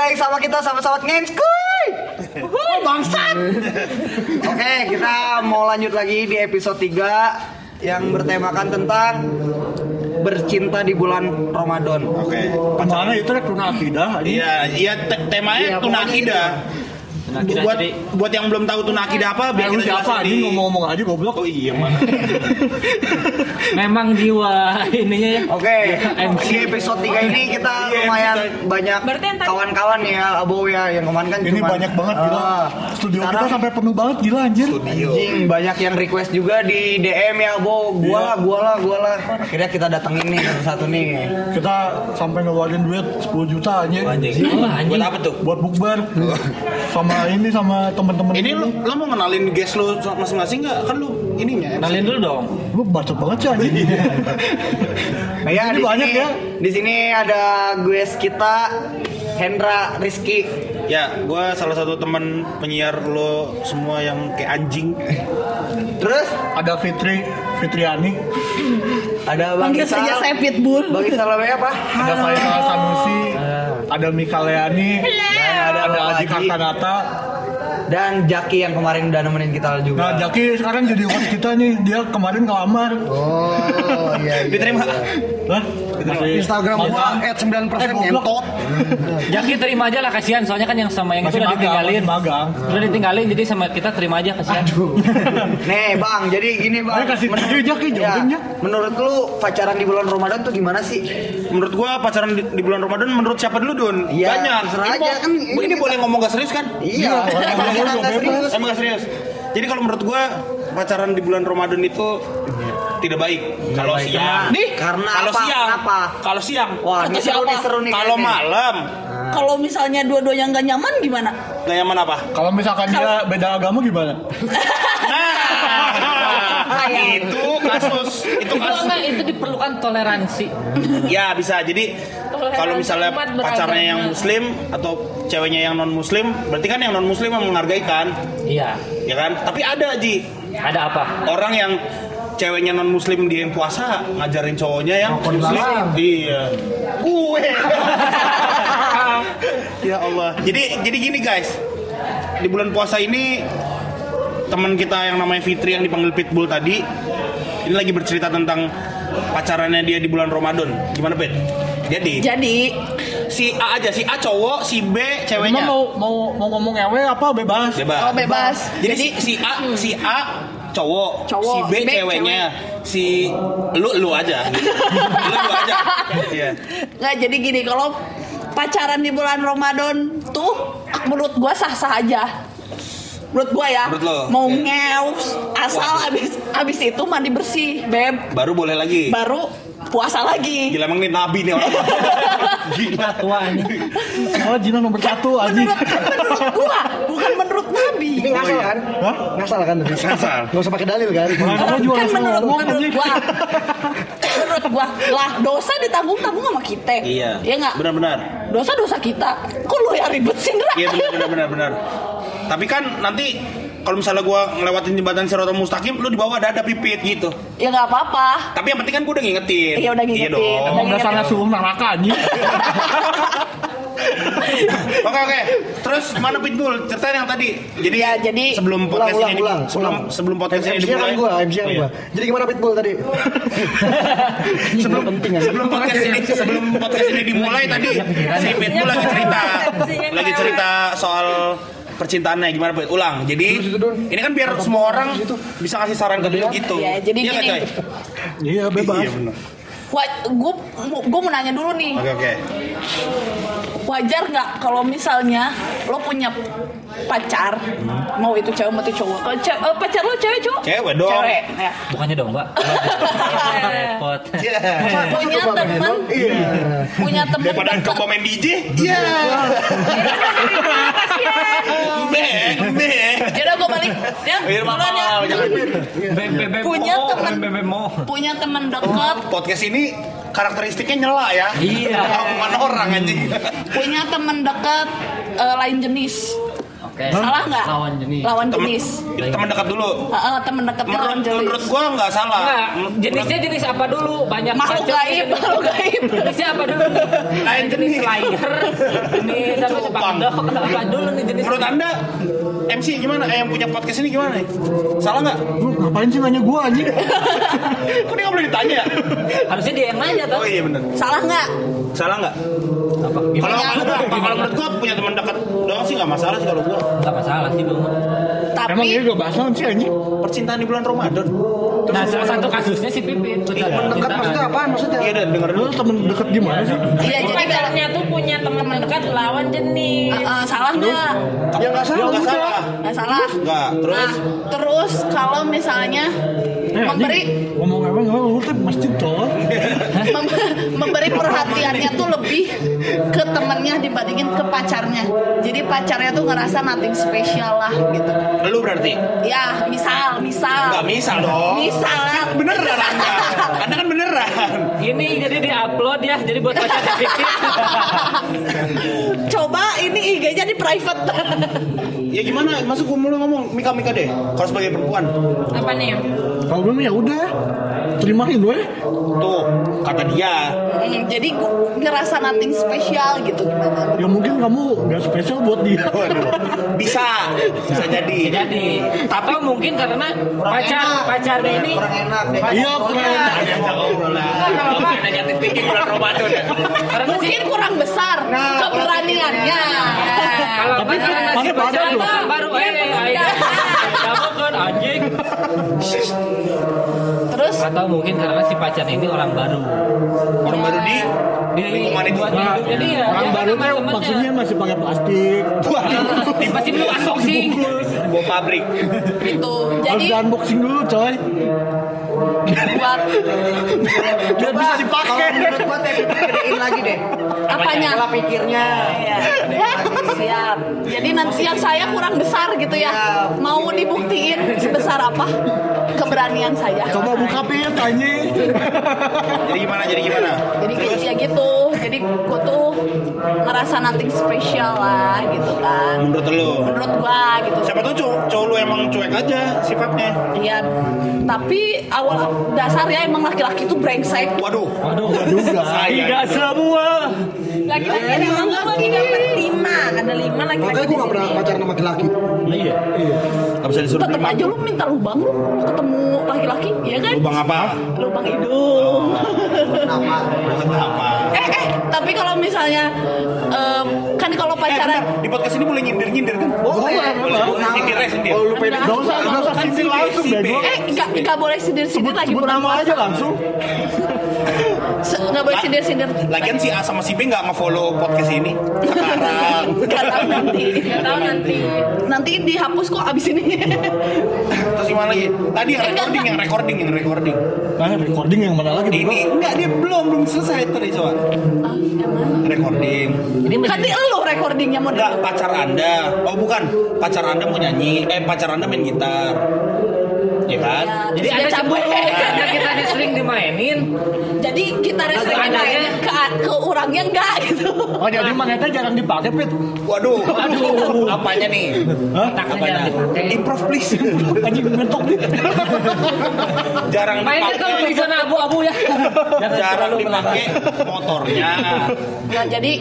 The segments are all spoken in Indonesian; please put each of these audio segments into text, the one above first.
lagi sama kita sahabat-sahabat ngenskuy. Bangsat. Oke, kita mau lanjut lagi di episode 3 yang bertemakan tentang bercinta di bulan Ramadan. Oke. Mana itu rek tuna akidah. Iya, iya te- temanya Iya, tuna akidah. Akidah, buat jadi- buat yang belum tahu tuna akidah apa, biar Eh, kita siapa di- ngomong-ngomong aja goblok. Oh iya, mana? Memang jiwa ininya ya. Oke, MC. di episode 3 ini kita Iya, lumayan banyak kawan-kawan ya, Abo ya yang kemarin kan Ini cuman- banyak banget gila. Ah, Studio kita sampai penuh banget gila anjir. Anjing banyak yang request juga di DM ya, Bo. Gua lah, gua lah, gua lah. Akhirnya kita datengin nih satu-satu nih. Kita sampai ngeluarin duit 10 juta anjir. Anjing. Oh, anjing. Buat apa tuh? Buat bukber. sama ini sama teman-teman Ini lu, lu mau kenalin guest lu masing-masing nggak? Kan lu ininya. MC. Kenalin dulu dong. Lu bacot banget sih anjing. Nah, ya, Ini di banyak sini, ya. Di sini ada guest kita Hendra Rizky. Ya, gue salah satu teman penyiar lo semua yang kayak anjing. Terus Ada Fitri Fitriani, ada Bang Panggil saja saya Pitbull. Bang Isal namanya apa? ada Faisal Sanusi, ada Mika Leani, ada, ada Bang Aji Haji. Kartanata. Dan Jaki yang kemarin udah nemenin kita juga. Nah, Jaki sekarang jadi host kita nih. Dia kemarin ngelamar. Oh, iya, iya. Diterima. Hah? Instagram gua Magang. @9% Eh, goblok. ngentot. Jaki terima aja lah kasihan soalnya kan yang sama yang itu udah ditinggalin. magang. Udah ditinggalin jadi sama kita terima aja kasihan. Nih bang, jadi gini bang. Kasih Menurut- Jaki, ya, Jak. Menurut lu pacaran di bulan Ramadan tuh gimana sih? Menurut gua pacaran di, di bulan Ramadan menurut siapa dulu Dun? Iya, Banyak. aja, kan ini, ini boleh ngomong gak serius kan? Iya, serius. Emang gak serius. Jadi kalau menurut gua pacaran di bulan Ramadan itu tidak baik. Kalau siang. Nih, karena kalau siang. Kalau siang. Wah, ini seru siapa? nih, seru nih. Kalau malam. Kalau misalnya dua-duanya nggak nyaman gimana? Gak nyaman apa? Kalau misalkan dia beda agama gimana? Nah, itu kasus. Itu Itu kasus. enggak itu diperlukan toleransi. Ya bisa. Jadi kalau misalnya pacarnya yang muslim atau ceweknya yang non muslim, berarti kan yang non muslim yang menghargai kan, Iya. ya kan? Tapi ada Ji Ada apa? orang yang ceweknya non muslim dia yang puasa ngajarin cowoknya yang Rokok di dalam. Iya. Gue. ya Allah. Jadi jadi gini guys. Di bulan puasa ini teman kita yang namanya Fitri yang dipanggil Pitbull tadi ini lagi bercerita tentang pacarannya dia di bulan Ramadan. Gimana, Pit? Jadi Jadi si A aja, si A cowok, si B Emang ceweknya. mau mau mau ngomong ewe apa bebas? Bebas. Oh, bebas. Jadi, Jadi- si, si A si A cowok, Cowok, si B, si B ceweknya, si lu lu aja. lu lu aja. Iya. nggak jadi gini kalau pacaran di bulan Ramadan tuh menurut gua sah-sah aja. Menurut gua ya, Menurut lo? mau Oke. ngeus asal abis abis itu mandi bersih, beb, Baru boleh lagi. baru puasa lagi. Gila emang nih nabi nih orang. Gila. Tua ini. Oh, Jina nomor satu anjing. Menurut, kan menurut gua, bukan menurut Ini ngasal kan? Hah? Ngasal kan? Ngasal. Gak usah pakai dalil kan? Makanya juga kan langsung menurut, ngomong menurut gua menurut gua lah dosa ditanggung tanggung sama kita Iya. ya nggak Benar-benar. dosa dosa kita kok lu yang ribet sih Ndra? Iya benar benar benar. Tapi kan nanti kalau misalnya gua ngelewatin jembatan Siratul Mustaqim, lu di bawah ada ada pipit gitu. ya nggak apa-apa Tapi yang penting kan gua udah ngingetin. Iya, udah ngingetin. dong. Emang dasarnya suruh neraka anjing. Oke oke. Terus mana Pitbull? Ceritain yang tadi. Jadi, Ya, jadi- sebelum podcast ulang, ini ulang, sebelum ulang. sebelum podcast ini MC kan dimulai. gua, MC kan Iya. gua. Jadi gimana Pitbull tadi? sebelum penting ya. sebelum podcast ini sebelum podcast ini dimulai tadi si Pitbull lagi cerita lagi cerita soal percintaannya gimana Pit? Ulang. Jadi ini kan biar semua orang bisa ngasih saran ke dia gitu. Ya, jadi Iya gini. Coy? Iya bebas. Iya benar. Wah, gue gue mau nanya dulu nih Oke oke. Wajar nggak kalau misalnya lo punya pacar mau itu cewek mau itu cowok kalau ce- eh, pacar lo cewek cowok Cewek dong. cewek ya. Bukannya dong, Mbak. Repot. punya teman Iya. punya teman Daripada dekat coba main DJ. Iya. Be, be. Yaudah gue balik ya Iya, duluan ya. Punya teman. Punya teman dekat Podcast ini karakteristiknya nyela ya. Iya. Omongan orang anjing. punya teman dekat eh, lain jenis Kayak Salah nggak? Lawan jenis. Lawan Temen, jenis. temen dekat dulu. Heeh, temen dekatnya lawan Menurut, jenis. menurut gua nggak salah. Enggak, jenisnya jenis apa dulu? Banyak Makhluk macam gaib, makhluk gaib. Jenisnya apa dulu? Lain jenis slayer, jenis apa sepak apa dulu nih jenis? Menurut anda MC gimana? Eh, yang punya podcast ini gimana nih? Salah nggak? Lu ngapain sih nanya gua anjing? Kok dia nggak boleh ditanya? Harusnya dia yang nanya tuh. Oh iya benar. Salah nggak? Salah nggak? Apa? Kalau Gimana? kalau kalau menurut gua punya teman dekat doang sih nggak masalah sih kalau gua. Enggak masalah sih dong. Tapi Emang ini gak bahas sih anjing? Percintaan di bulan Ramadan. Nah, salah satu kasusnya si Pipit. Dekat maksudnya apaan maksudnya? Iya dan denger Lu dulu. temen deket gimana sih? Iya jadi pacarnya tuh punya teman dekat lawan jenis. Heeh, salah nggak? Ya nggak salah. Nggak salah. Nggak salah. Nggak. Terus Nah, terus kalau misalnya Eh, memberi ngomong apa nggak lu tuh masjid coy. mem- memberi perhatiannya tuh lebih ke temennya dibandingin ke pacarnya. Jadi pacarnya tuh ngerasa nothing spesial lah gitu. lu berarti Ya, misal, misal. nggak misal dong. Misal. Beneran anda. Anda kan beneran. Ini jadi di-upload ya, jadi buat pacarnya Pipit. Coba ini IG-nya di private. Ya gimana? Masuk gua mulai ngomong Mika Mika deh. Kalau sebagai perempuan. Apa nih? Kalau belum ya udah. Terimain weh. Tuh kata dia. Hmm, jadi gua ngerasa nothing spesial gitu gimana? Ya mungkin kamu gak spesial buat dia. Waduh. Bisa. Bisa jadi. Jadi, atau mungkin karena pacar pacarnya ini Kurang enak deh. Iya, kurang. Kalau negatif thinking bulan Ramadan ya. Mungkin kurang besar keberaniannya. Kalau Tapi kan kan itu baru eh eh, kamu kan anjing Terus atau mungkin karena si pacar ini orang baru Orang baru di di lingkungan itu. buat hidupnya dia Orang baru kan tuh maksudnya masih pakai plastik. Di masih belum unboxing Bawa pabrik. itu jadi di unboxing dulu coy. Buat Biar bisa dipakai. Kalau menurut gua teh gedein lagi deh. apanya? Pola pikirnya. Ya, siap. Jadi nanti yang saya kurang besar gitu ya. Mau dibuktiin sebesar apa keberanian saya. Coba buka pit anjing. Jadi gimana? Jadi gimana? Jadi kayak ya gitu. Jadi gua tuh ngerasa nothing spesial lah gitu kan. Menurut lu? Menurut gua gitu. Siapa tahu cowok, cowok lu emang cuek aja sifatnya. Iya. Tapi awal dasarnya emang laki-laki tuh brengsek. Waduh. waduh. Saya. semua. Laki-laki ada emang laki dapat lima, ada lima laki-laki. Makanya gua nggak pernah pacaran sama laki-laki. iya Gak bisa disuruh Tetep aja lu minta lubang lu ketemu laki-laki, ya kan? Lubang apa? Lubang hidung. Nama. Apa? eh eh tapi kalau misalnya kan kalau Eh, pacaran. Di podcast ini boleh nyindir-nyindir kan? Boleh. Boleh. Sindir ya, sindir. Oh, lu pede. Gak usah, gak usah sindir langsung eh nggak nggak boleh sindir-sindir lagi Sebut nama aja langsung. Nggak boleh sindir-sindir Lagian si A sama si B nggak nge-follow podcast ini sekarang. nggak tahu nanti Nggak tahu nanti. nanti dihapus kok abis ini Terus gimana lagi? Tadi yang recording, yang recording, yang recording. Nah, recording yang mana lagi? Ini enggak dia belum belum selesai tadi soal Ah, recording. ini kan elu recordingnya mau Enggak pacar anda. Oh bukan pacar anda mau nyanyi. Eh pacar anda main gitar. Ya kan? jadi Dia ada cabut. karena kita sering dimainin jadi kita sering main ke, ke orangnya enggak gitu Oh, jadi manetnya jarang dipakai, Pit. Waduh. Waduh. Apanya nih? Apanya? jangan dipakai Improve please. Anjing mentok nih. Jarang dipakai. di sana abu-abu ya Jarang dipakai motornya. Nah, jadi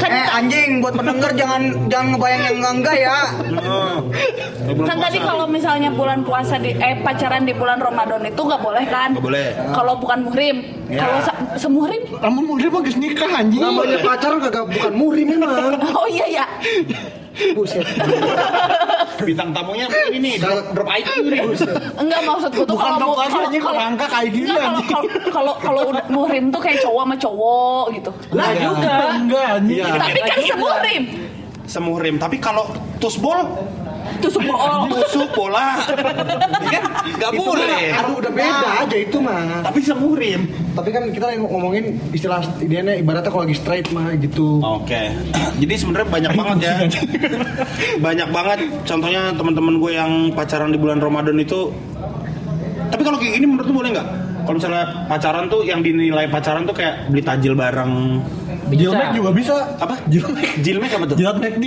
kan Eh anjing buat pendengar jangan jangan ngebayang yang enggak enggak ya. Kan tadi kalau misalnya bulan puasa di eh pacaran di bulan Ramadan itu nggak boleh kan? Nggak boleh. Kalau bukan muhrim. Ya. Kalau se- semuhrim? Namun mungkin mau nikah anjing. Namanya pacaran kagak bukan muhrim memang. Oh iya ya. Buset. bintang tamunya ini drop, drop IQ nih. Enggak maksud gue tuh Bukan kalau mau- aja, anjing, kerangka kayak gini, kalau anjing. kalau kalau kalau udah muhrim tuh kayak cowok sama cowok gitu. Lah juga Enggak anjing. Iya. Tapi kan semuhrim. Semuhrim. Tapi kalau tusbol Itu semua tusuk bola. Kan nggak boleh. Aduh udah beda aja itu mah. tapi semuhrim Tapi kan kita lagi ngomongin istilah idealnya ibaratnya kalau lagi straight mah gitu. oke. Jadi sebenarnya banyak banget ya. Banyak banget. Contohnya teman-teman gue yang pacaran di bulan Ramadan itu. Tapi kalau kayak gini menurut lu boleh nggak? Kalau misalnya pacaran tuh yang dinilai pacaran tuh kayak beli tajil bareng. Jilmek juga bisa. apa? Jilmek. jilmek apa tuh? Jilat McD.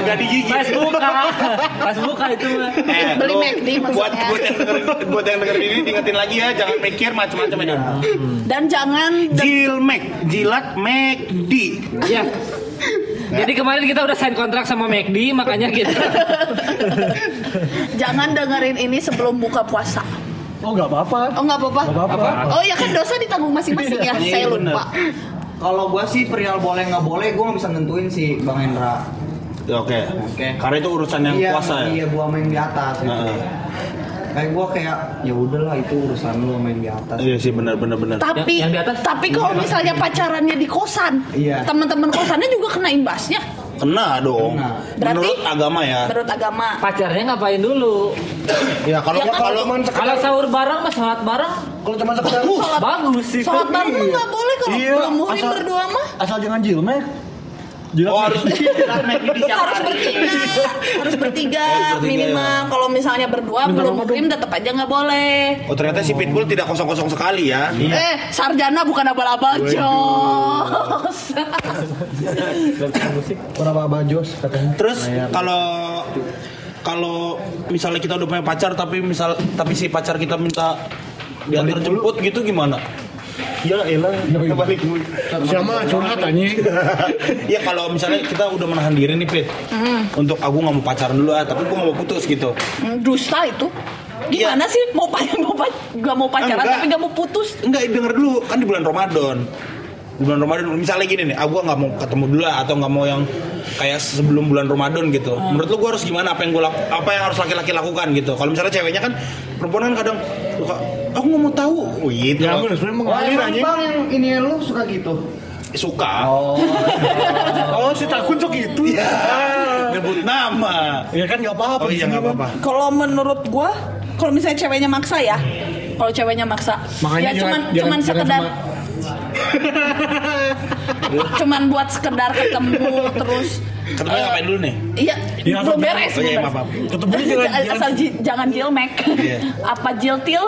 Nggak digigit. Pas buka, pas buka itu mah. Eh, Beli McD buat maksudnya. buat yang dengerin buat yang dengerin ini diingetin lagi ya jangan mikir macam-macam ya. Dan jangan Jil Mac, jilat McD. Ya. Jadi kemarin kita udah sign kontrak sama McD, makanya kita jangan dengerin ini sebelum buka puasa. Oh nggak apa-apa. Oh nggak apa-apa. Apa-apa. Oh ya kan dosa ditanggung masing-masing ya. Iya, Saya bener. lupa. Kalau gua sih perihal boleh nggak boleh, gua nggak bisa nentuin sih Bang Hendra. Oke. Oke. Karena itu urusan yang iya, puasa ya. Iya, gua main di atas. Gitu. Nah. Kayak gua kayak ya udahlah itu urusan lu main di atas. Iya sih benar benar benar. Tapi Yang- yang di atas? tapi kalau misalnya pacarannya di kosan, Iya. teman-teman kosannya juga kena imbasnya. Kena dong. Kena. Berarti- Menurut agama ya. Menurut agama. pacarnya ngapain dulu? Ya kalau Ya, kalau Kalau sahur bareng, mas sholat bareng, Kalau cuma sekedar Sholat, bagus sih. sholat bareng nggak boleh kalau Iya, belum muhrim berdua mah. asal jangan jilmek. Jilat Oh, harus jilat bertiga, harus bertiga bertiga, minimal. Kalau misalnya berdua belum muhrim tetap aja nggak boleh. Oh ternyata si Pitbull tidak kosong-kosong sekali ya. Eh, sarjana bukan abal-abal, Jos. Berapa bajos katanya? Terus kalau kalau misalnya kita udah punya pacar tapi misal tapi si pacar kita minta diantar jemput gitu gimana? Ya elah. Balik. Siapa curhat anjing? ya kalau misalnya kita udah menahan diri nih Pit Untuk aku nggak mau pacaran dulu ah Tapi gue nggak mau putus gitu. Hmm, Dusta itu. Gimana sih mau pacaran mau pa- nggak mau pacaran Enggak. tapi nggak mau putus? Enggak denger dulu. Kan di bulan Ramadan. Di bulan Ramadan Misalnya gini nih Aku nggak mau ketemu dulu ah, Atau nggak mau yang Kayak sebelum bulan Ramadan gitu. Menurut lu gue harus gimana? Apa yang gue Apa yang harus laki-laki lakukan gitu? Kalau misalnya ceweknya kan Perempuan kan kadang suka Aku nggak mau tahu. Oh, gitu Ya ampun, sebenarnya Oh, mengalir anjing. Bang yang ini lu suka gitu. Suka. Oh, si takut sok itu. Ya Nyebut nama. Ya kan nggak apa-apa. Oh iya nggak apa-apa. Kalau menurut gua, kalau misalnya ceweknya maksa ya, kalau ceweknya maksa, Makanya ya jangan- cuman jangan- cuman jangan sekedar sama- cuman buat sekedar ketemu terus Ketemu eh, ngapain dulu nih? Iya, Iya, belum asal- beres. oh iya, maaf. Ketemu jangan- jangan- asal ji- jangan jilmek. Iya. Apa jiltil?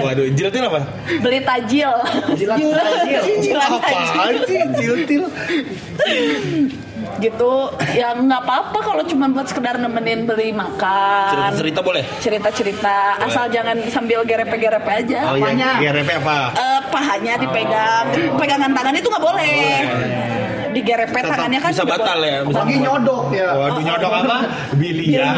Waduh jiltil apa? Beli tajil. Jilat tajil. Jilat tajil. sih jiltil? Gitu. Ya nggak apa-apa kalau cuma buat sekedar nemenin beli makan. Cerita-cerita boleh? Cerita-cerita. Asal jangan sambil gerepe-gerepe aja. Oh iya, Apanya? GRP apa? Eh, pahanya dipegang, pegangan tangan itu nggak boleh. Digerepe Tetap tangannya kan bisa batal boleh. ya. Bisa Lagi nyodok ya. Waduh nyodok apa? Biliar.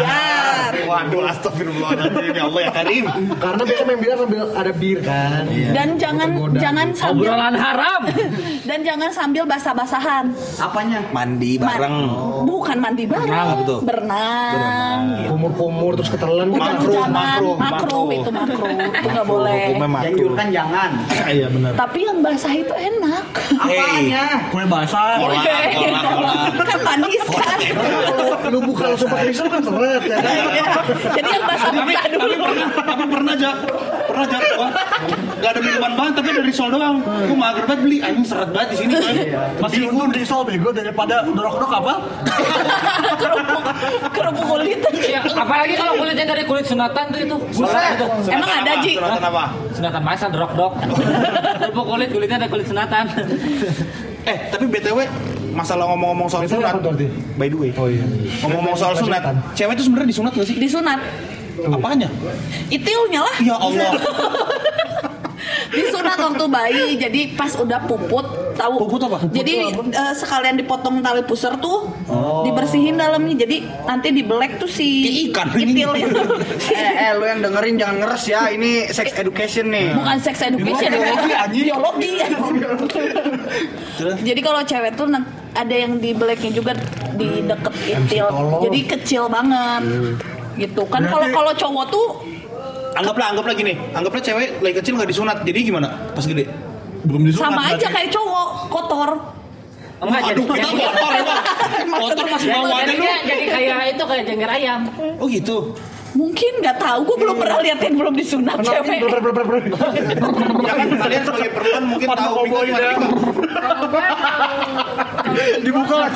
Waduh astagfirullahaladzim ya Allah ya Karim. Karena biasa main biliar sambil ada bir kan. Dan jangan jangan sambil Obrolan haram. dan jangan sambil basah-basahan. Apanya? Mandi bareng. Ma- Bukan mandi bareng, tuh? berenang. gitu. Kumur-kumur terus ketelan. Makro, makro, makro, makro. itu makro, itu nggak boleh. Makruh. Dianjurkan jangan. Iya benar. Tapi yang basah itu enak. Apanya? Kue basah. Kolak. kan manis kan. Kalau lu buka langsung pakai pisau kan seret ya kan. Iya. Jadi yang basah-basah dulu. Tapi pernah aja, pernah aja. Wah, Gak ada minuman banget tapi dari sol doang. Gue mager banget beli, anjing seret banget di sini kan. Masih untung di sol bego daripada dorok-dorok apa? kerupuk kerupuk kulit. Ya, apalagi kalau kulitnya dari kulit sunatan tuh itu. Buset. Emang ada Ji? Sunatan apa? Sunatan masa drok dok. Kerupuk kulit kulitnya ada kulit sunatan. Eh, tapi BTW masalah ngomong-ngomong soal sunat. By the way. Oh iya. Ngomong-ngomong soal sunat, cewek itu sebenarnya disunat gak sih? Disunat. Apanya? Itilnya lah. Ya Allah. disunat waktu bayi jadi pas udah puput tahu Puput apa? Puput jadi eh, sekalian dipotong tali pusar tuh dibersihin dalamnya jadi nanti dibelek tuh si ikan ini. itilnya Eh, eh, lu yang dengerin jangan ngeres ya. Ini sex education nih. bukan sex education Biologi, ya anjing. biologi jadi kalau cewek tuh ada yang di beleknya juga di deket itil jadi kecil banget gitu kan kalau kalau cowok tuh Anggaplah, anggaplah gini. Anggaplah cewek lagi kecil nggak disunat. Jadi gimana? Pas gede? Belum disunat. sama aja berarti. kayak cowok kotor Enggak jadi. Aduh, kita kotor Bang. Kotor masih Jadi, bawaannya lu. jadi kayak itu kayak jengger ayam. Oh gitu. mungkin nggak tahu gue belum pernah lihat yang belum disunat cewek. Ya kan kalian sebagai perempuan mungkin tahu Mika gimana. Mika? Dibuka lah.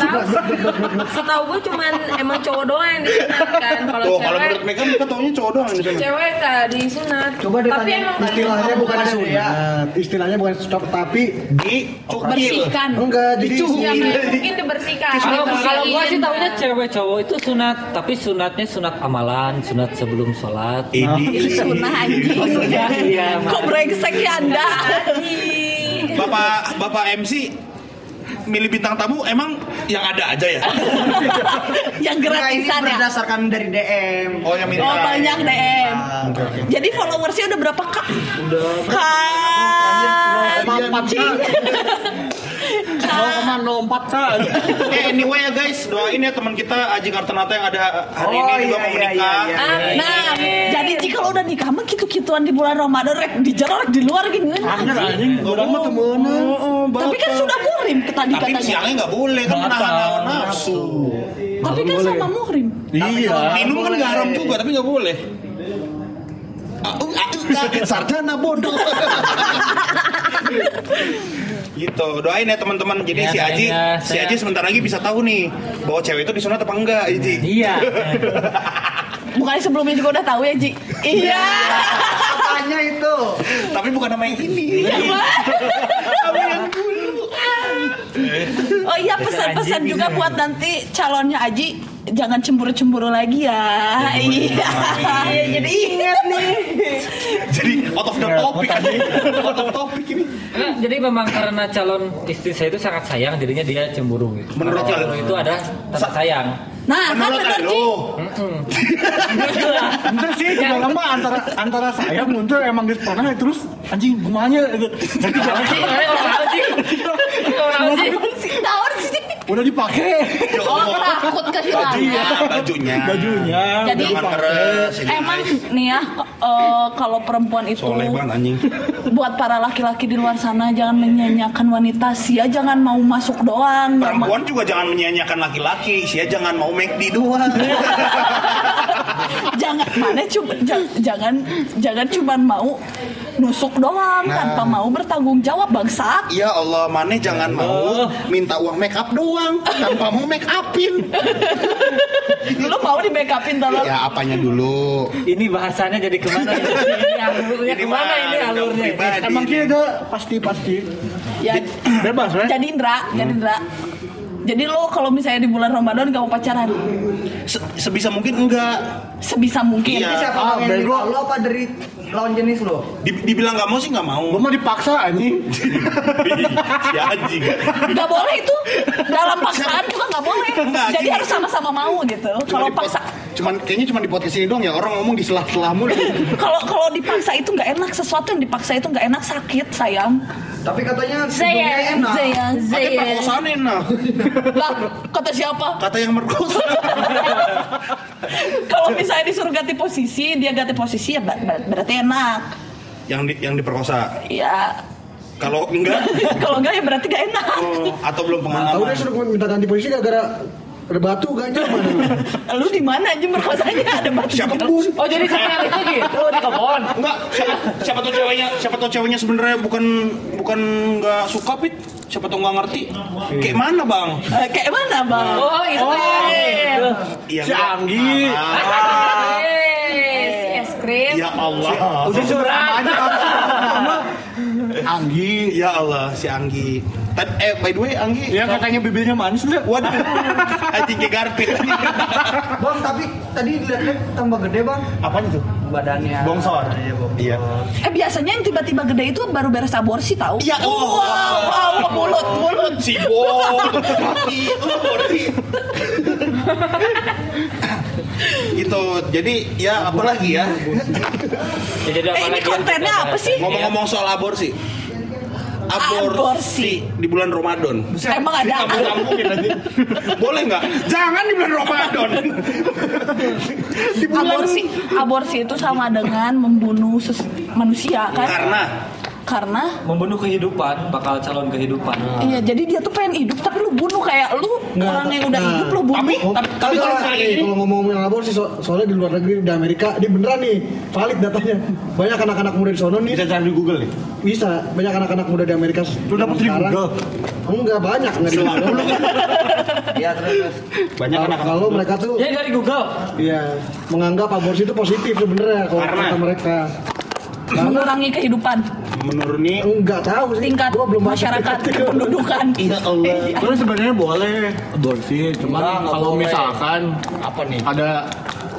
Setahu gue cuman emang cowok doang yang disunat kan. Kalau Tuh, kalau cewek, menurut mereka mereka taunya cowok doang yang di sana. cewek nggak disunat. Coba Tapi emang Istilahnya bukan Bukan sunat, istilahnya bukan stop tapi Di cukil. bersihkan enggak dicuci. Ya, mungkin dibersihkan. Kalau kalau gua sih tahunya cewek cowok itu sunat, tapi sunatnya sunat amalan, sunat sebelum sholat. Ini sunnah anjing Iya, kok brengsek ya anda Bapak Bapak MC milih bintang tamu emang yang ada aja ya? yang gratisan ya berdasarkan dari DM. Oh yang minta. Oh banyak DM. Jadi followersnya udah berapa kak? Udah. Kak. Kak. 0,04 kan. Eh anyway ya guys, doain ya teman kita Aji Kartanata yang ada hari Oh, ini juga iya, mau iya, menikah. iya, iya. Nah, jadi lo udah nikah mah gitu-gituan di bulan Ramadan rek di jalan rek di luar gini. Anjir anjing, orang mah temenan. Tapi kan sudah muhrim tadi Tapi katanya. siangnya nggak boleh kan menahan hawa nafsu. Tapi kan sama muhrim. Iya. Minum kan nggak haram juga tapi nggak boleh. Sarjana bodoh. gitu doain ya teman-teman jadi Ya, si Aji ya, si Aji sebentar lagi bisa tahu nih bahwa cewek itu disunat apa enggak Aji Iya. Bukannya sebelumnya juga udah tahu ya Ji? Iya. Apanya itu? tapi bukan nama yang ini Iya, Pak. Nama yang dulu Oh iya pesan-pesan juga buat nanti calonnya Aji jangan cemburu-cemburu lagi ya. Iya. Jadi ingat nih. jadi out of the topic Aji out of topic ini Nah, jadi memang karena calon istri saya itu sangat sayang, jadinya dia cemburu. Gitu. Menurut lo? itu ada tanda sayang. Nah, kan menurut bener Ji. lo Itu sih juga lama antara antara saya muncul emang geus pernah terus anjing gumanya itu. Jadi jangan sih Daun sih. Udah dipakai. Ya Oh takut kehilangan. bajunya. Bajunya. Bajunya. Jadi keres emang nih ya eh, kalau perempuan itu soleh banget anjing. buat para laki-laki di luar sana jangan menyanyiakan wanita. Sia jangan mau masuk doang. Perempuan juga jangan menyanyiakan laki-laki. Sih jangan mau make di doang. Jangan mana cuma ja- jangan jangan cuman mau nusuk doang Nah. tanpa mau bertanggung jawab bangsat Ya Allah, Mane jangan mau minta uang make up doang tanpa mau make upin. lu mau di make upin tolong Ya apanya dulu? Ini bahasanya jadi ke mana? ini alurnya Ini ke mana ini alurnya? Emang kita pasti pasti ya bebas jadi Indra jadi Indra jadi lo kalau misalnya di bulan Ramadan gak mau pacaran Se- sebisa mungkin enggak. sebisa mungkin Iya. Siapa Ah, yang lo apa dari lawan jenis lo? Di- dibilang nggak mau sih nggak mau. Gua mah dipaksa anjing. si anjing. Gak boleh itu dalam paksaan juga gak boleh Enggak, jadi gini. harus sama-sama mau gitu kalau paksa cuman kayaknya cuma di podcast ini doang ya orang ngomong di selah-selah mulu. kalau kalau dipaksa itu nggak enak sesuatu yang dipaksa itu nggak enak sakit sayang Tapi katanya hidungnya enak. sayang Tapi sayang perkosaan enak. lah kata siapa Kata yang merkosa. kalau misalnya disuruh ganti posisi dia ganti posisi ya ber- ber- berarti enak yang di, yang diperkosa. ya Kalau enggak, kalau enggak ya berarti gak enak oh, atau belum Tahu pengalaman. deh suruh minta ganti posisi gara-gara ada batu gak nyaman. lu di mana aja merkosanya ada batu Siapa tuh? Oh jadi saya itu gitu di kebon. Enggak, siapa, siapa tuh ceweknya, siapa tuh ceweknya sebenarnya bukan bukan nggak suka pit, siapa tuh nggak ngerti. Kayak mana bang? Eh, kayak mana bang Oh itu. gitu. Iya, Si. Anggi. Ah, Eh, es krim. ya Allah. Udah surat aja Anggi. Ya Allah, si Anggi. Tad- eh by the way Anggi. Ya katanya bibirnya manis deh. Waduh, anjing kayak garpit. Bang, tapi tadi dilihat tambah gede bang Apanya tuh? badannya. Bongsor. Iya, bang. Iya. eh biasanya yang tiba-tiba gede itu baru beres aborsi tahu Ya Allah. wow, wow, mulut mulut Si Bol, kaki, oh, body. gitu. Jadi ya apa lagi ya? Ya, jadi eh apa ini lagi yang kontennya apa sih Ngomong-ngomong soal aborsi. Aborsi, Aborsi. di bulan Ramadan. emang ada nanti. Boleh nggak? Jangan di bulan Ramadan. di bulan aborsi aborsi itu sama dengan membunuh manusia kan Karena karena Membunuh kehidupan, bakal calon kehidupan. iya jadi dia tuh pengen hidup tapi lu bunuh kayak lu orang yang udah nah. hidup lu bunuh tapi tapi, tapi kalau eh, ini kalau ngomong-ngomongin aborsi so- soalnya di luar negeri di Amerika dia beneran nih valid datanya banyak anak-anak muda di sono nih Bisa cari di Google nih. bisa banyak anak-anak muda di Amerika Lu dapet di sekarang Google? Enggak banyak enggak di Iya terus. Banyak Kalau- anak Kalau mereka tuh Ya dari Google. Iya, menganggap aborsi itu positif sebenarnya kalau Karena? kata mereka. mengurangi kehidupan menuruni Enggak tahu sih. tingkat Gua belum masyarakat kependudukan. Ya Allah. Iya. Terus sebenarnya boleh aborsi, enggak kalau boleh. misalkan Apa nih? ada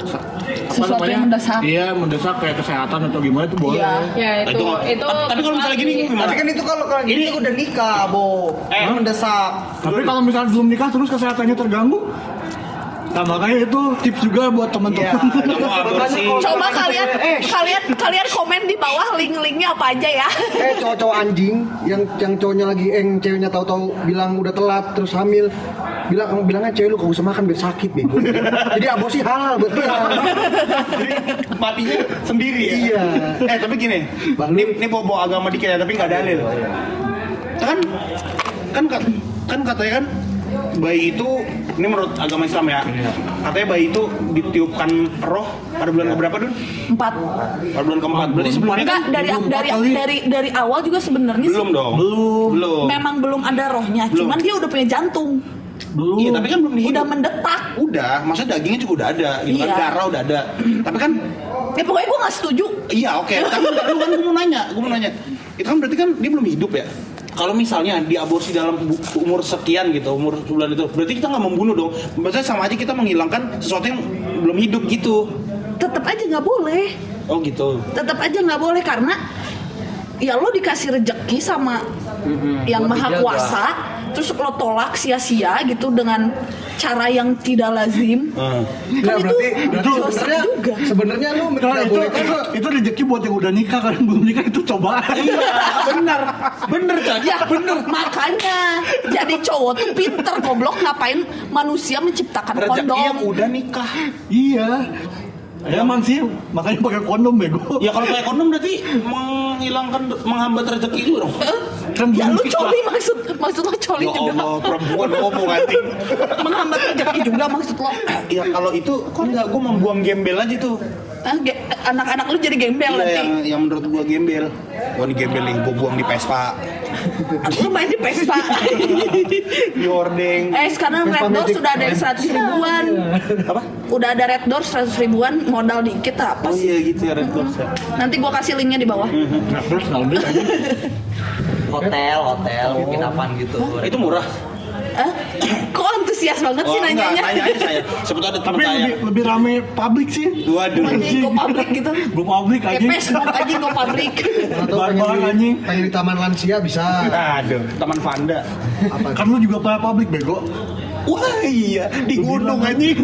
apa Sesuatu yang mendesak. Iya, mendesak kayak kesehatan atau gimana itu boleh. Iya. Ya Nah, itu itu- itu. tapi kalau misalnya gini gimana? Tapi kan itu kalau kalau gini udah nikah, Bo. Eh. mendesak. Tapi kalau misalnya belum nikah terus kesehatannya terganggu, nah makanya itu tips juga buat Iya. teman-teman. Aborsi. Coba kalian Eh, kalian kalian komen di bawah link-linknya apa aja ya. Eh cowok-cowok anjing yang yang cowoknya lagi eh yang ceweknya tahu-tahu bilang udah telat terus hamil bilang kamu bilangnya cewek lu gak usah makan biar sakit bego jadi aborsi halal buat dia matinya sendiri ya. Iya. Eh tapi gini, Bang, ini ini bawa agama dikit ya, tapi nggak dalil. Kan kan kat- kan katanya kan bayi itu ini menurut agama Islam ya. Katanya bayi itu ditiupkan roh pada bulan keberapa dun? Empat. Pada bulan keempat. Berarti sebelumnya Enggak kan dari belum dari dari dari awal juga sebenarnya sih belum dong. Belum. Belum. memang belum ada rohnya, Belum. cuman dia udah punya jantung. Belum. Iya, tapi kan belum dihidup. Udah mendetak. Udah, masa dagingnya juga udah ada, gitu kan Iya. darah udah ada. Tapi kan Ya pokoknya gue gak setuju. Iya oke, tapi bentar dulu kan gue mau nanya, gue mau nanya. Itu kan berarti kan dia belum hidup ya? Kalau misalnya diaborsi dalam umur sekian gitu, umur bulan itu, berarti kita nggak membunuh dong. Berarti sama aja kita menghilangkan sesuatu yang belum hidup gitu. Tetap aja nggak boleh. Oh gitu. Tetap aja nggak boleh karena ya lo dikasih rejeki sama yang buat maha dijaga. kuasa, terus lo tolak sia-sia gitu dengan cara yang tidak lazim. Hmm. Nggak, Kan itu berarti dosa sebenarnya juga. sebenarnya lu Kalau itu, boleh itu, itu rezeki buat yang udah nikah kan belum nikah itu cobaan. Iya, benar, benar tadi. Ya bener makanya jadi cowok tuh pinter goblok ngapain manusia menciptakan Rezeki kondom yang udah nikah. iya. Ya emang sih, makanya pakai kondom bego. Ya kalau kayak kondom berarti menghilangkan, menghambat rezeki itu dong. Kan ya lu coli maksud maksud lo coli Ya juga Allah, perempuan ngomong anjing. menghambat rezeki juga maksud lo Ya kalau itu enggak, gue membuang gembel aja tuh. Ah, anak-anak lu jadi gembel Iya, nanti yang, yang menurut gua gembel. Wah ini gembel nih, gua buang di Vespa. lu main di Vespa Di hordeng. eh sekarang Red Door sudah ada yang 100 ribuan Apa? udah ada Red Door 100 ribuan modal dikit apa Oh sih iya gitu ya Red Doors ya. nanti gua kasih linknya di bawah Nah, terus ngambil aja. Hotel, hotel, penginapan gitu. Itu murah. Eh, kok antusias banget sih Oh, enggak, nanyanya tanya aja saya. Sebetulnya ada teman Tapi saya. lebih, lebih rame publik sih. Waduh. Anjing, go public gitu Go publik kayak aja. Facebook aja go public atau pengen Barang di, anjing. pengen di taman lansia bisa Aduh, teman Vanda. Kan lu juga pernah publik bego. Wah iya, di gunung anjing.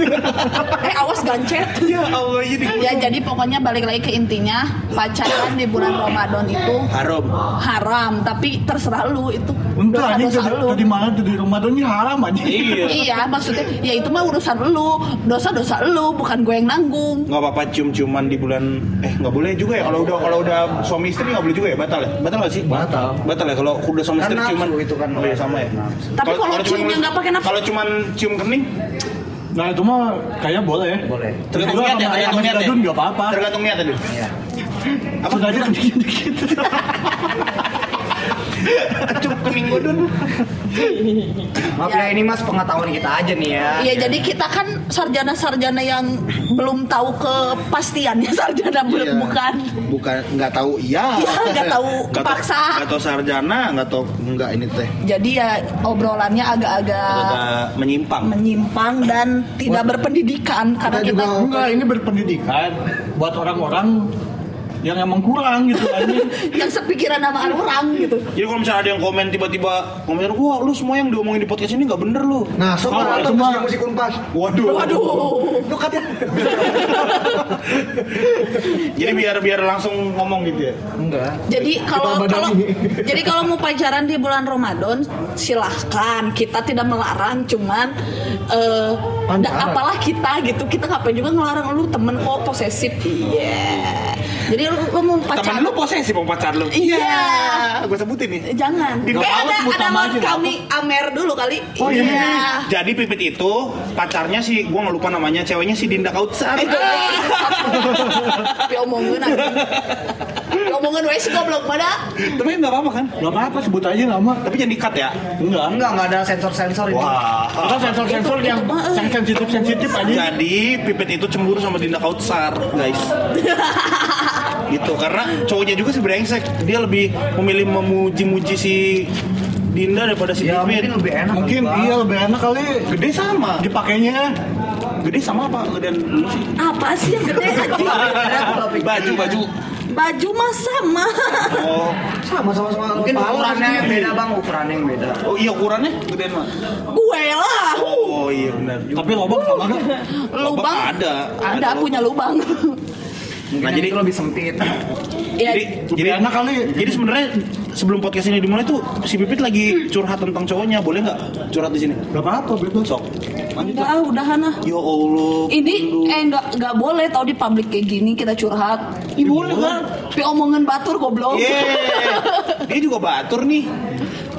eh awas gancet ya Allah, iya di gunung. ya jadi pokoknya balik lagi ke intinya pacaran di bulan Ramadan itu Haram. haram tapi terserah lu itu Untuk tadi, tadi mana tuh di Ramadan ini haram aja. Iya. iya maksudnya ya itu mah urusan lu dosa-dosa lu bukan gue yang nanggung Nggak apa-apa cium-ciuman di bulan eh nggak boleh juga ya kalau udah kalau udah suami istri nggak boleh juga ya batal ya batal nggak sih batal batal ya kalau udah suami istri Kan ciuman itu kan. oh iya sama ya Tapi kalau ciumnya nggak pakai nafsu? kalau cuman cium kening Nah itu mah kayaknya boleh ya. Boleh. tergantung niat ya tergantung ayam niat ya gadun nggak apa-apa. tergantung niat ya? Iya. apa Sudah aja dikit-dikit. cium kening gue dun Maaf ya ini mas pengetahuan kita aja nih ya. Iya jadi kita kan sarjana-sarjana yang belum tahu kepastiannya sarjana belum Iya. bukan bukan nggak tahu iya Iya, nggak tahu kepaksa. nggak tahu sarjana nggak tahu nggak ini teh jadi ya obrolannya agak-agak agak menyimpang menyimpang dan tidak berpendidikan karena Kita kita juga- Enggak, ini berpendidikan buat orang-orang yang emang kurang gitu kan. yang sepikiran sama orang gitu. jadi kalau misalnya ada yang komen tiba-tiba komentar wah lu semua yang diomongin di podcast ini nggak bener lu. Nah sok Oh, itu mah- musik unpas waduh. Waduh. lu katanya jadi biar biar langsung ngomong gitu ya? Enggak. Jadi kalau kalau jadi kalau mau pacaran di bulan Ramadan silahkan. Kita tidak melarang cuman eh da- apalah kita gitu. Kita ngapain juga ngelarang lu temen kok posesif. Iya. Jadi lu mau pacar. Temen lu posesif sama pacar lu. Iya. Gue sebutin nih. Jangan. Nggak eh ada sebut ada nama lawan aja, nggak kami Amer dulu kali. Oh, iya. Jadi Pipit itu pacarnya si gua nggak lupa namanya, ceweknya si Dinda Kautsar. Eh, Tapi omongin aja. Omongin wes goblok pada. Tapi nggak apa-apa kan? Gak apa-apa sebut aja nama. Tapi jangan di-cut ya. Enggak. Enggak, enggak ada sensor-sensor. Wah. Kita sensor-sensor yang yang sensitif-sensitif aja. Jadi Pipit itu cemburu sama Dinda Kautsar, guys. gitu karena cowoknya juga sih brengsek. Dia lebih memilih memuji-muji si Dinda daripada si Ya Pipit. mungkin lebih enak. Mungkin kali, iya lebih enak kali Gede sama. dipakainya. Gede sama apa? Gedean lu sih. Apa sih yang gede baju baju. Baju mah sama. Oh, Sama sama sama Mungkin kepala ukurannya yang beda bang, ukurannya yang beda. oh iya ukurannya gedean mah. Gue lah. Oh iya benar. Tapi lobang sama kan? Lubang ada. Ada punya lubang. Mungkin Nah, jadi- itu lebih sempit. Ya, Jadi jadi enak kali. Jadi sebenarnya sebelum podcast ini dimulai tuh si Pipit lagi curhat tentang cowoknya, boleh nggak curhat di sini? Gak apa-apa bebas. Sok. Lanjut udah lah. ah, udahan ah. Ya Allah. Ini eh nggak nggak boleh tau di publik kayak gini kita curhat. Ih, boleh kan? Tapi omongan batur goblok. Yeay. Dia juga batur nih.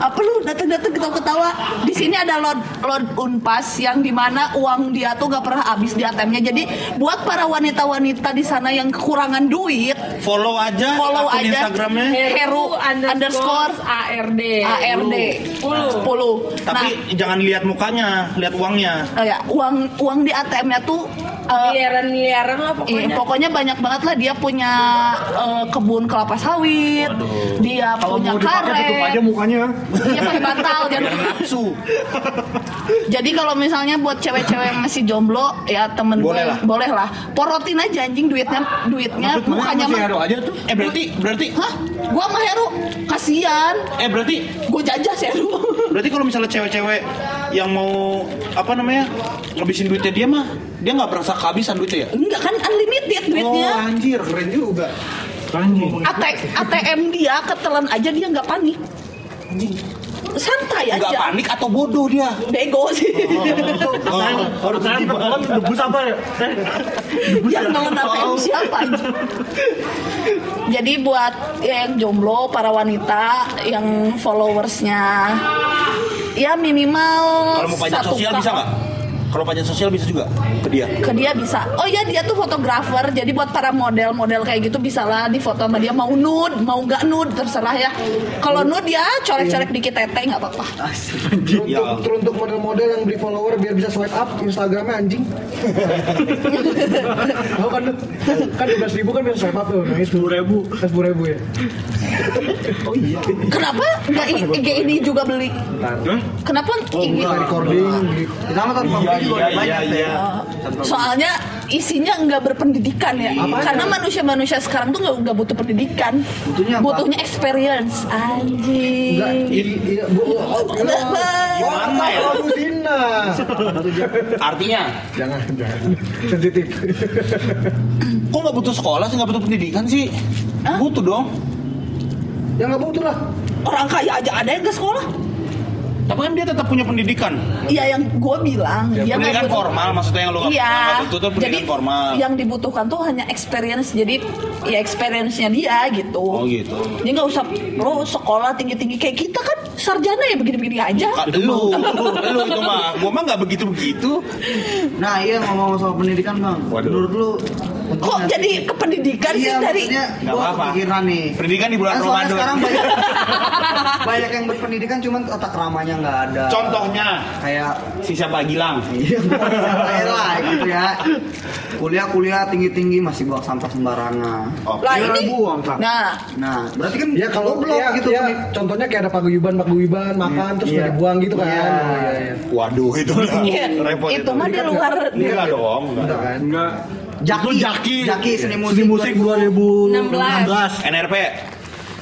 Apa lu datang-datang ketawa-ketawa? Di sini ada load load unpas yang di mana uang dia tuh gak pernah habis di ATM-nya. Jadi buat para wanita-wanita di sana yang kekurangan duit, Follow aja follow akun aja Instagramnya. Heru underscore ARD. ARD 10. Tapi jangan lihat mukanya, lihat uangnya. Nah, ya, uang uang di ATM-nya tuh eh, Miliaran-miliaran lah Iya, pokoknya. pokoknya banyak banget lah dia punya eh, kebun kelapa sawit, dia Kalau punya tutup aja karet, mukanya. Dia pakai bantal. Biar Jadi, nafsu. jadi kalau misalnya buat cewek-cewek yang masih jomblo, ya temen Boleh gue lah. boleh lah. Porotin aja anjing duitnya, duitnya mukanya mah. hero aja tuh. Eh berarti berarti Hah? Gua mah Heru, kasihan. eh berarti Gue jajah Heru. berarti kalau misalnya cewek-cewek yang mau apa namanya ngabisin duitnya dia mah dia nggak berasa kehabisan duitnya ya? Enggak kan unlimited duitnya. Oh anjir keren juga. Anjing. AT, ATM dia ketelan aja dia nggak panik. Santai Nggak aja. panik atau bodoh dia? Bego sih. Harus saya bakalan debus apa ya? Eh, Debus yang ya? nelen ATM siapa. Jadi buat yang jomblo para wanita yang followersnya ya minimal Kalau mau pajak satu sosial bisa nggak? Kalau pajak sosial bisa juga ke dia. ke dia bisa oh ya dia tuh fotografer jadi buat para model-model kayak gitu bisa lah di foto sama dia mau nude mau nggak nude terserah ya kalau nude ya colek-colek dikit tete nggak apa-apa Teruntuk, Ya. teruntuk model-model yang beli follower biar bisa swipe up Instagramnya anjing. Tahu kan? Kan 12 ribu kan bisa swipe up tuh. Nah itu 10 ribu. 10 ribu ya. kenapa nggak IG ini juga beli kenapa IG Kita recording. beli- Kita mah juga udah banyak ya. Soalnya isinya nggak berpendidikan ya. Karena manusia-manusia sekarang tuh nggak butuh pendidikan. Butuhnya apa? Butuhnya experience. Anjing. Enggak, iya, bu, oh. Gimana ya? Artinya Jangan, jangan. Sensitif. kok nggak butuh sekolah sih nggak butuh pendidikan sih? Butuh dong. Ya nggak butuh lah. Orang kaya aja ada yang ke sekolah. Tapi kan dia tetap punya pendidikan. Iya yang gue bilang dia nggak pendidikan butuh- formal maksudnya yang lo Iya. butuh tuh pendidikan Jadi formal. yang dibutuhkan tuh hanya experience. Jadi ya experience-nya dia gitu. Oh gitu. Jadi nggak usah lo sekolah tinggi-tinggi kayak kita kan sarjana ya begini-begini aja. Lu, lu itu mah, gua mah nggak begitu begitu. Nah iya ngomong soal pendidikan bang. Menurut lu Kok jadi sih? ke pendidikan sih Iya dari gua apa-apa. kepikiran nih. Pendidikan di bulan Kan soalnya Ramadan. sekarang banyak banyak yang berpendidikan cuman otak ramanya nggak ada. Contohnya Kayak si siapa Gilang. Iya, kayak lah gitu ya. Kuliah-kuliah tinggi-tinggi masih buang sampah sembarangan. lah Iya, ini. buang, Kak. Nah, Nah, berarti kan Ya kalau goblok ya, gitu. ya, contohnya kayak ada paguyuban paguyuban makan terus Iya. dibuang gitu kan. Iya. Oh, iya, iya. Waduh itu iya, repot itu mah di luar Enggak dong. Enggak kan? Enggak. Jaki, Jaki. Jaki seni musik, Seni musik 2016. NRP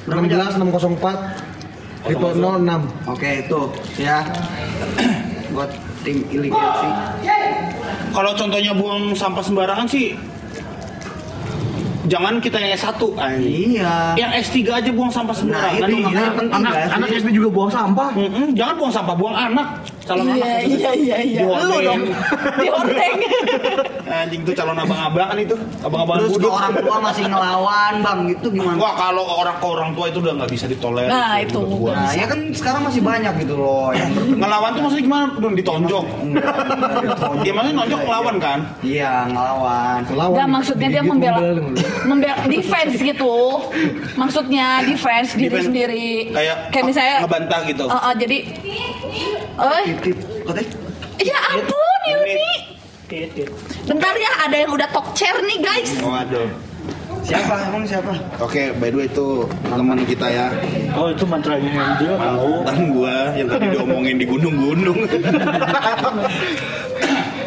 16 604 Tipe 06 Oke, itu ya. Buat tim iligensi. Kalau contohnya buang sampah sembarangan sih Jangan kita yang S1 anjing. Iya. Yang S3 aja buang sampah Nah, sembarangan. itu makanya penting Anak anak sih? SD juga buang sampah. Mm-mm, jangan buang sampah, buang anak. Calon Iya anak iya iya iya. Lu dong. Dihordeng. anjing tuh calon abang-abang kan itu abang-abang Terus buduk orang tua masih ngelawan bang, itu gimana? wah kalau orang ke orang tua itu udah nggak bisa ditolerir Nah, itu. gua. Nah ya kan sekarang masih banyak gitu loh yang ngelawan tuh maksudnya gimana belum ditonjok dia maksudnya nonjok ngelawan kan Iya ngelawan. Lawan. Enggak maksudnya dia membela membela defense gitu. Maksudnya defense diri Defense. sendiri. Kayak kayak misalnya ngebantah gitu. Jadi katanya ya ampun Yuni. Bentar ya ada yang udah talk chair nih guys. waduh siapa emang siapa? Oke, by the way itu teman kita ya. Oh itu mantranya Angel tahu. Mantan gua yang tadi diomongin di gunung-gunung.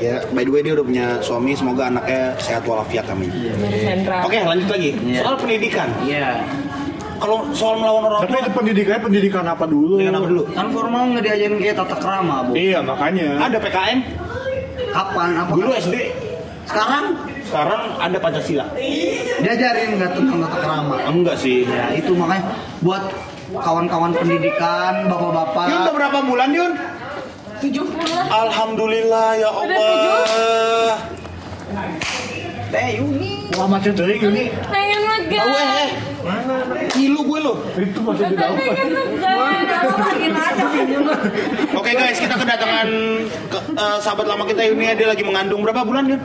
ya, by the way dia udah punya suami, semoga anaknya sehat walafiat amin. Hendra. Oke, lanjut lagi. Soal pendidikan. Iya. Kalau soal melawan orang Tapi tua, itu pendidikannya pendidikan apa dulu? dengan apa dulu? Kan formal nggak diajarin kayak tata kerama bu. Iya makanya. Ada PKN, Kapan? Apa? dulu SD, Sekarang sekarang ada Pancasila. diajarin nggak tentang tata kerama? Enggak sih. Ya itu makanya buat kawan-kawan pendidikan, bapak-bapak. Yun udah berapa bulan Yun? 70 lah. Alhamdulillah ya Allah. Eh Yuni. Wah macam tuh ini. Pengen lega. Tahu eh, eh. Ngilu gue lo. Itu masih di dalam. Pengen lega. Oke guys, kita kedatangan ke, eh, sahabat lama kita Yuni dia lagi mengandung berapa bulan Yun?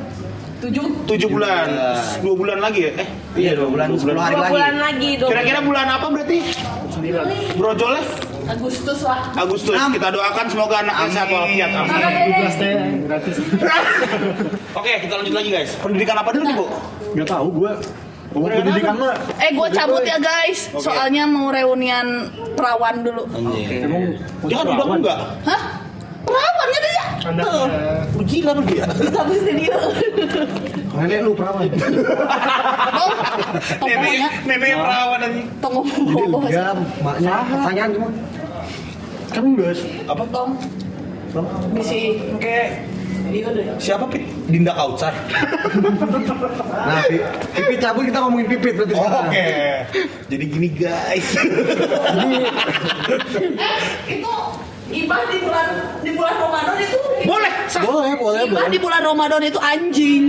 Tujuh. Tujuh bulan, dua bulan lagi ya? Eh, Iya dua bulan, sepuluh hari Dua lagi. bulan lagi kira-kira bulan apa berarti? Brojolnya Agustus lah. Agustus. Kita doakan semoga anaknya sehat walafiat. Amin. Oke, kita lanjut lagi guys. Pendidikan apa dulu nih bu? Gak tahu gue. Mau pendidikan mah. Eh gue cabut ya guys. Oke. Soalnya mau reunian perawan dulu. Emang Dia kan udah enggak? Hah? Perawannya dia. Tuh. Gila lu dia. Tapi dia. Nenek lu perawan. Oh, tokonya. nenek perawan aja. Tunggu. Ya, maknya pertanyaan cuma. Kan guys. Apa? Bisi. Oke. Iya deh. Siapa Pit? Dinda Kautsar. Nah, Pi- pipit cabut kita ngomongin pipit berarti. Oh. Oke. Jadi gini guys. Itu ibah di bulan di bulan Ramadan itu. Boleh. sah. Boleh, boleh, Ibah boleh. di bulan Ramadan itu anjing.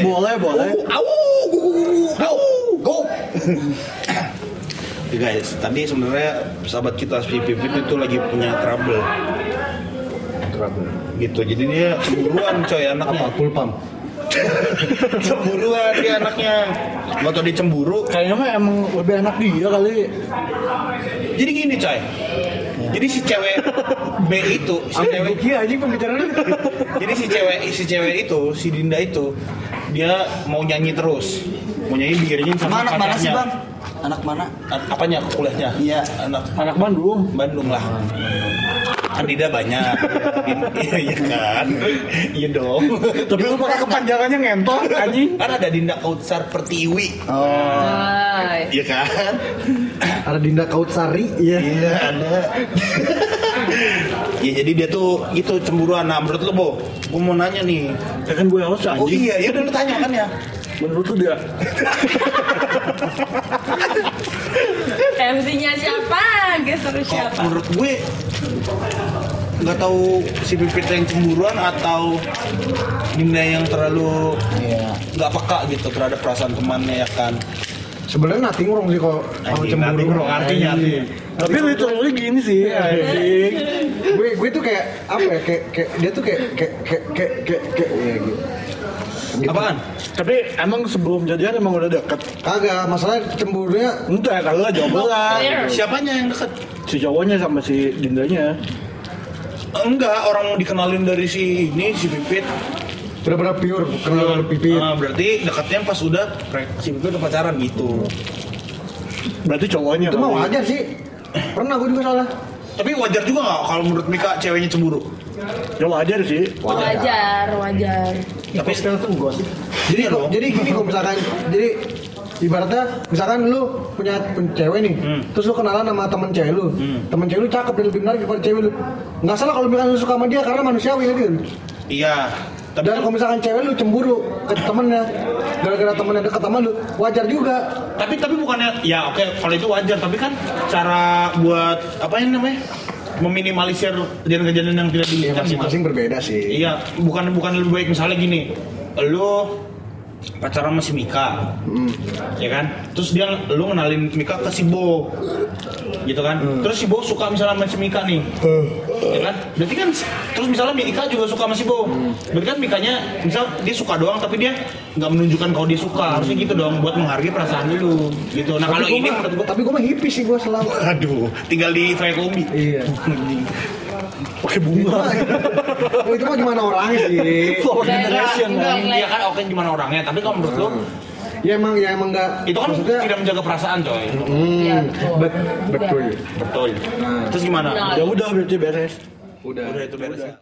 Boleh, boleh. Au, gu, gu, au, go. Ya, guys, tadi sebenarnya sahabat kita si Pipit itu lagi punya trouble. Trouble. Gitu. Jadi dia cemburuan coy anaknya. Apa? Pulpam. cemburuan dia anaknya. Gak tau dia cemburu. Kayaknya mah emang lebih enak dia kali. Jadi gini coy. Jadi si cewek B itu, si cewek Iya, anjing pembicaraan. Jadi si cewek si cewek itu, si Dinda itu, dia mau nyanyi terus. Mau nyanyi diiringin sama anak mana sih kakaknya. bang? Anak mana? Apanya kuliahnya? Iya. Anak Anak Bandung. Bandung lah. Kan Dinda banyak. Iya iya kan. Iya dong. Tapi lu pakai kepanjangannya ngentot anjing. Kan ada Dinda Kautsar Pertiwi. Hai. Iya kan? Ada Dinda Kautsari. Iya. Iya ada. ya jadi dia tuh gitu cemburuan. Nah menurut lu Bo, gue mau nanya nih. Ya kan gue harus Oh anjing. iya, ya udah lu tanya kan ya. Menurut lu dia. MC-nya siapa? Kok siapa? menurut gue nggak tahu si Pipit yang cemburuan atau Dinda yang terlalu nggak peka gitu terhadap perasaan temannya ya kan Sebenarnya nothing wrong sih kalau kalau cemburu. nothing wrong, artinya, Iya. Tapi literally gini sih anjing. gue gue tuh kayak apa ya kayak, kayak dia tuh kayak kayak kayak kayak kayak, kayak ya gitu. Gitu. apaan Tapi emang sebelum jadian emang udah deket. Kagak, masalah cemburunya Entah kalau lah jawab lah. siapanya yang deket Si cowoknya sama si Dindanya. enggak orang dikenalin dari si ini si Pipit benar-benar pure kenal dari pipit. Ah, berarti dekatnya pas udah si Pipit udah pacaran gitu Berarti cowoknya Itu mah kali. wajar sih. Pernah gue juga salah. tapi wajar juga nggak kalau menurut Mika ceweknya cemburu Ya wajar sih. Wajar, wajar. Tapi sekarang tuh enggak sih. jadi loh Jadi gini kalau misalkan jadi ibaratnya misalkan lu punya cewek nih, terus lu kenalan sama temen cewek lu, temen cewek lu cakep dan lebih menarik daripada cewek lu. Nggak salah kalau misalkan lu suka sama dia karena manusiawi kan. iya tapi Dan kalau misalkan cewek lu cemburu ke temennya gara-gara temennya deket sama lu, wajar juga. tapi tapi bukannya ya oke kalau itu wajar tapi kan cara buat apa yang namanya meminimalisir kejadian-kejadian yang tidak Ya diinginkan gitu. masing-masing berbeda sih. Iya, bukan bukan lebih baik misalnya gini, lu pacaran sama si Mika, ya kan? Terus dia lu kenalin Mika ke si Bo, gitu kan? Terus si Bo suka misalnya sama si Mika nih, ya kan? Berarti kan terus misalnya Mika juga suka sama si Bo, berarti kan Mikanya misal dia suka doang tapi dia nggak menunjukkan kalau dia suka, harusnya gitu dong buat menghargai perasaan lu, gitu. Nah kalau Tapi gua ini mah- menurut gua, tapi gue mah hippie sih gue selalu. aduh, tinggal di Fire Kombi. Iya. Pakai bunga. Oh, itu mah gimana orangnya sih? Enggak, enggak, iya kan oke gimana orangnya, tapi kalau menurut lu Ya emang ya emang enggak. itu kan maksudnya tidak menjaga perasaan coy. Iya, betul. bet- betul. Betul. Terus gimana? Nah, Ya udah berarti beres. Udah. Udah itu beres ya.